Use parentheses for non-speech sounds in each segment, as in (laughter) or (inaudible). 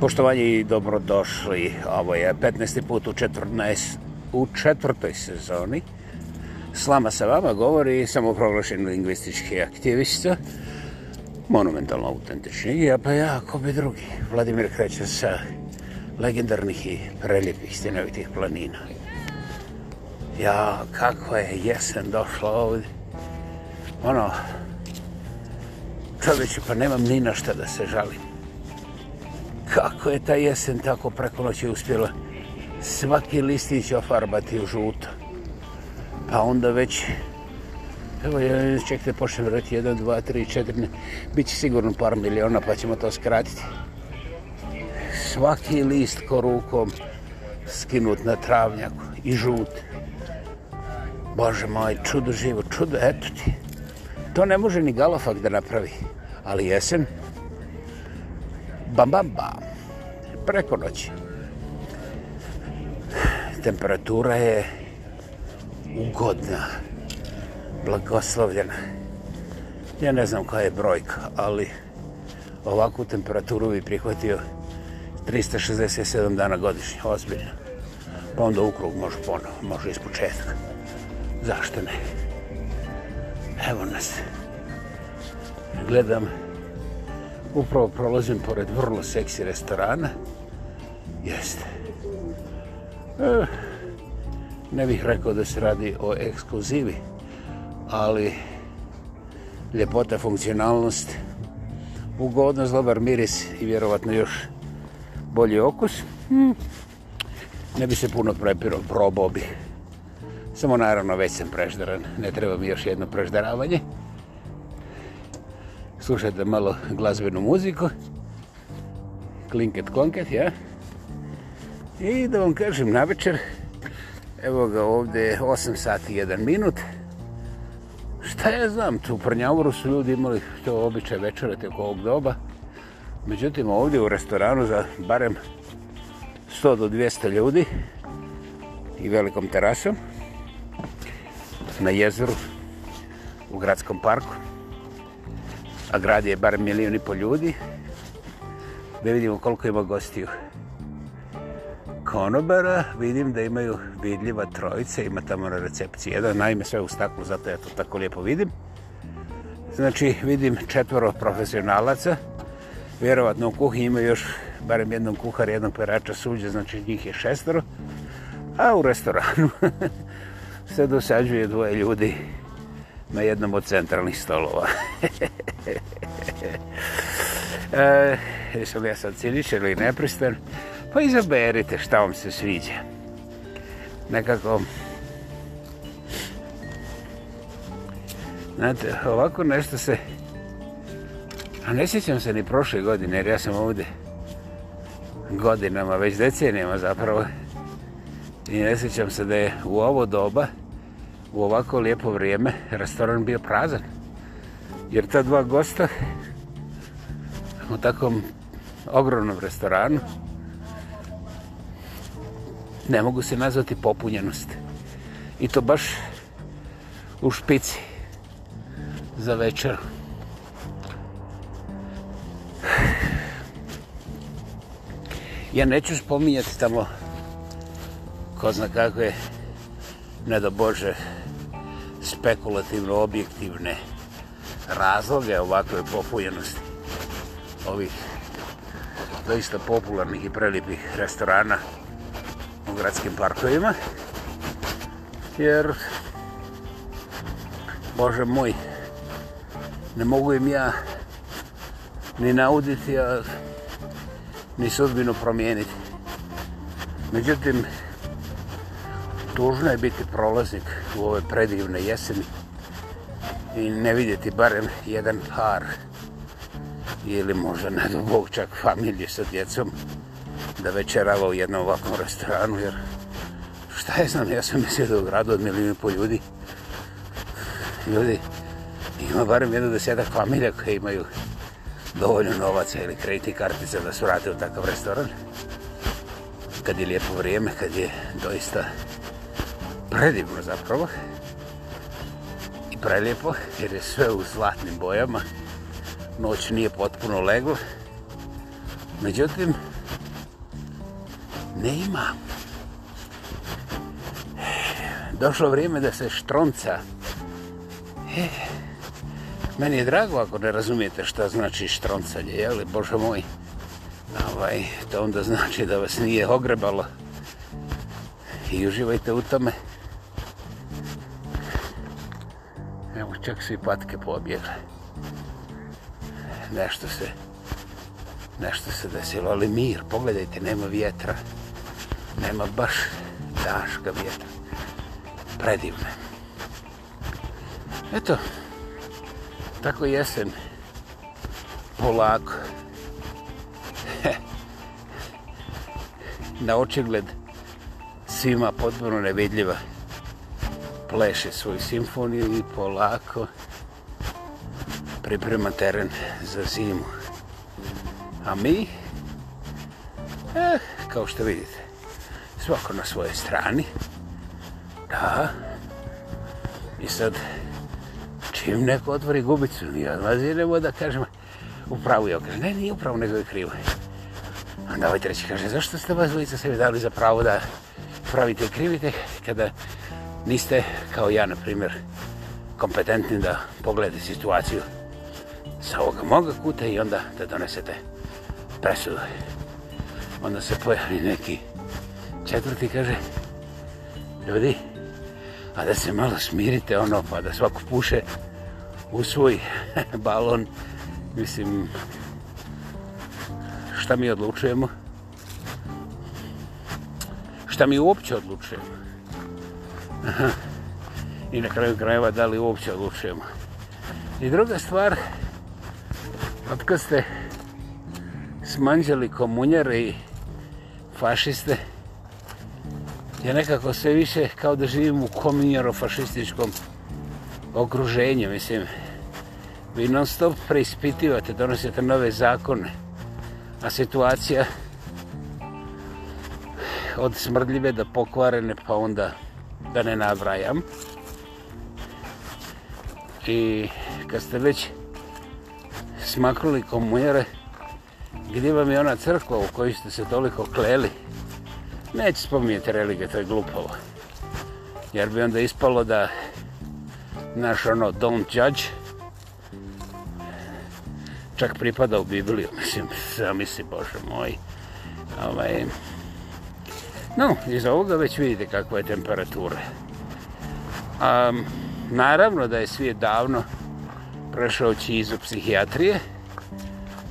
Poštovanje i dobrodošli. Ovo je 15. put u, 14, u četvrtoj sezoni. Slama sa vama govori samoproglašen lingvistički aktivista. Monumentalno autentični. Ja pa ja, ko bi drugi. Vladimir kreće sa legendarnih i preljepih stinovitih planina. Ja, kako je jesen došla ovdje. Ono, čovječe, pa nemam ni na šta da se žalim kako je ta jesen tako preko noći uspjela svaki listić ofarbati u žuto. Pa onda već, evo, čekajte, počnem vrati, jedan, dva, tri, četiri, ne, bit će sigurno par miliona, pa ćemo to skratiti. Svaki list ko rukom skinut na travnjaku i žut. Bože moj, čudo živo, čudo, eto ti. To ne može ni Galafak da napravi, ali jesen, bam, bam, bam. Preko noći. Temperatura je ugodna, blagoslovljena. Ja ne znam koja je brojka, ali ovakvu temperaturu bi prihvatio 367 dana godišnje, ozbiljno. Pa onda ukrug može ponovo, može iz početka. Zašto ne? Evo nas. Gledam Upravo prolazim pored vrlo seksi restorana. Jeste. E, ne bih rekao da se radi o ekskluzivi, ali ljepota, funkcionalnost, ugodnost, dobar miris i vjerovatno još bolji okus. Hm. Ne bi se puno prepirao, probao bih. Samo naravno već sam prežderan, ne treba mi još jedno prežderavanje. Hvala slušajte malo glazbenu muziku. Klinket klonket, ja? I da vam kažem na večer, evo ga ovde 8 sati 1 minut. Šta ja znam, tu u Prnjavoru su ljudi imali to običaj večera teko ovog doba. Međutim, ovdje u restoranu za barem 100 do 200 ljudi i velikom terasom na jezeru u gradskom parku a grad je bar milijun i pol ljudi, da vidimo koliko ima gostiju. Konobara vidim da imaju vidljiva trojica, ima tamo na recepciji jedan, naime sve u staklu, zato ja to tako lijepo vidim. Znači vidim četvoro profesionalaca, vjerovatno u kuhinji ima još barem jednom kuhar, jednog perača suđa, znači njih je šestoro, a u restoranu (laughs) se dosađuje dvoje ljudi na jednom od centralnih stolova. (laughs) (laughs) e, jesam ja sad ciničan ili nepristan? Pa izaberite šta vam se sviđa. Nekako... Znate, ovako nešto se... A ne sjećam se ni prošle godine, jer ja sam ovde godinama, već decenijama zapravo. I ne sjećam se da je u ovo doba, u ovako lijepo vrijeme, restoran bio prazan jer ta dva gosta u takvom ogromnom restoranu ne mogu se nazvati popunjenost. I to baš u špici za večer. Ja neću spominjati tamo ko zna kakve, ne da Bože, spekulativno objektivne uh, razloge ovakve popujenosti ovih doista popularnih i prelipih restorana u gradskim parkovima. Jer, Bože moj, ne mogu im ja ni nauditi, a ni sudbinu promijeniti. Međutim, tužno je biti prolaznik u ove predivne jeseni 2021 i ne vidjeti barem jedan par ili možda ne dobog čak familije sa djecom da večerava u jednom ovakvom restoranu jer šta je znam ja sam mislio da u gradu od milijuna po ljudi ljudi ima barem jedno desetak familija koje imaju dovoljno novaca ili kreditnih kartica da se vrate u takav restoran kad je lijepo vrijeme kad je doista predivno zapravo prelijepo jer je sve u zlatnim bojama. Noć nije potpuno legla. Međutim, ne ima. Došlo vrijeme da se štronca. E, meni je drago ako ne razumijete šta znači štroncanje, jel? Bože moj, ovaj, to onda znači da vas nije ogrebalo. I uživajte u tome. čak su i patke pobjegle. Nešto se, nešto se desilo, ali mir, pogledajte, nema vjetra, nema baš daška vjetra, predivne. Eto, tako jesen, polako, (laughs) na očigled svima potpuno nevidljiva pleše svoju simfoniju i polako priprema teren za zimu. A mi, eh, kao što vidite, svako na svoje strani, da, i sad čim neko otvori gubicu, nije odlazi, nemoj da kažem, upravo je kaže, ne, nije upravo, nego je krivo. A onda ovaj treći kaže, zašto ste vas dvojica sebi dali za pravo da pravite i krivite, kada niste, kao ja, na primjer, kompetentni da pogledate situaciju sa ovoga moga kuta i onda da donesete presudu. Onda se pojavi neki četvrti, kaže, ljudi, a da se malo smirite, ono, pa da svako puše u svoj (laughs) balon, mislim, šta mi odlučujemo? Šta mi uopće odlučujemo? I na kraju krajeva da li uopće odlučujemo. I druga stvar, od kad ste smanđali komunjare i fašiste, je nekako sve više kao da živim u komunjaro-fašističkom okruženju, mislim. Vi non stop preispitivate, donosite nove zakone, a situacija od smrdljive do pokvarene, pa onda da ne navrajam. I kad ste već smakruli komunjere, gdje vam je ona crkva u kojoj ste se toliko kleli? Neće spominjati religije, to je glupovo. Jer bi onda ispalo da naš ono don't judge čak pripada u Bibliju, (laughs) mislim, sam misli, Bože moj. Ovaj, No, iz ovoga već vidite kakva je temperatura. Um, naravno da je svijet davno prešao čizu psihijatrije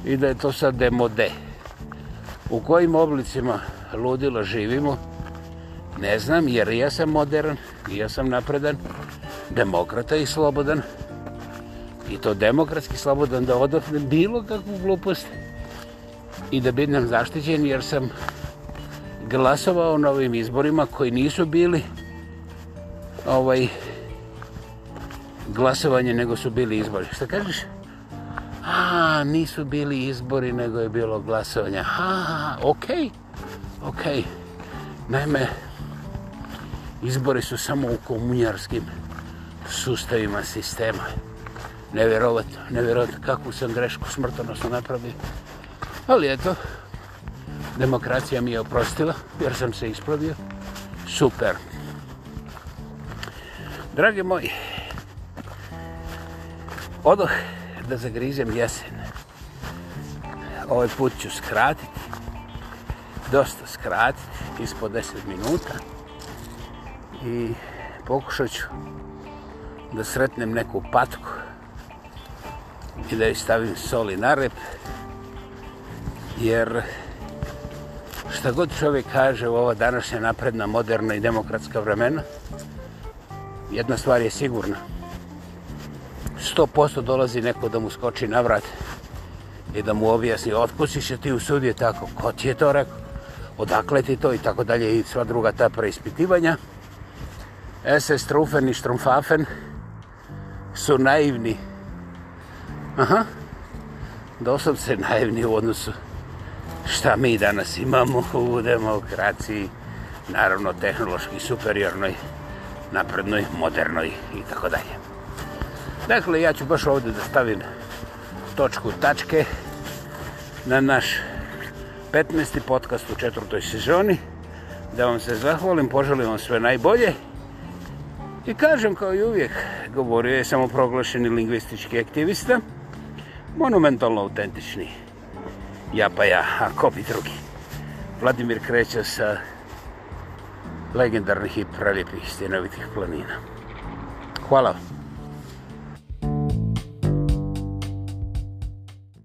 i da je to sad demode. U kojim oblicima ludila živimo, ne znam, jer ja sam modern, ja sam napredan, demokrata i slobodan. I to demokratski slobodan da odopnem bilo kakvu glupost i da bidnem zaštićen jer sam glasovao na ovim izborima koji nisu bili ovaj glasovanje nego su bili izbori. Šta kažeš? A, nisu bili izbori nego je bilo glasovanje. Ha, okej. Okay. Okej. Okay. Naime izbori su samo u komunjarskim sustavima sistema. Nevjerovatno, nevjerovatno kakvu sam grešku smrtonosno napravio. Ali eto, demokracija mi je oprostila, jer sam se ispravio. Super. Dragi moji, odoh da zagrizem jesen. Ovaj put ću skratiti, dosta skratiti, ispod 10 minuta. I pokušat ću da sretnem neku patku i da joj stavim soli na rep, jer šta god čovjek kaže u ova današnja napredna, moderna i demokratska vremena, jedna stvar je sigurna. 100% dolazi neko da mu skoči na vrat i da mu objasni, otpustiš ti u sudje tako, ko ti je to rekao, odakle ti to i tako dalje i sva druga ta preispitivanja. SS Trufen i Štrumfafen su naivni. Aha, doslovce naivni u odnosu šta mi danas imamo u demokraciji, naravno tehnološki superiornoj, naprednoj, modernoj i tako dalje. Dakle, ja ću baš ovdje da stavim točku tačke na naš 15. podcast u četvrtoj sezoni, da vam se zahvalim, poželim vam sve najbolje i kažem kao i uvijek, govorio je samoproglašeni lingvistički aktivista, monumentalno autentičniji ja pa ja, a ko bi drugi? Vladimir kreće sa legendarnih i preljepih stjenovitih planina. Hvala vam.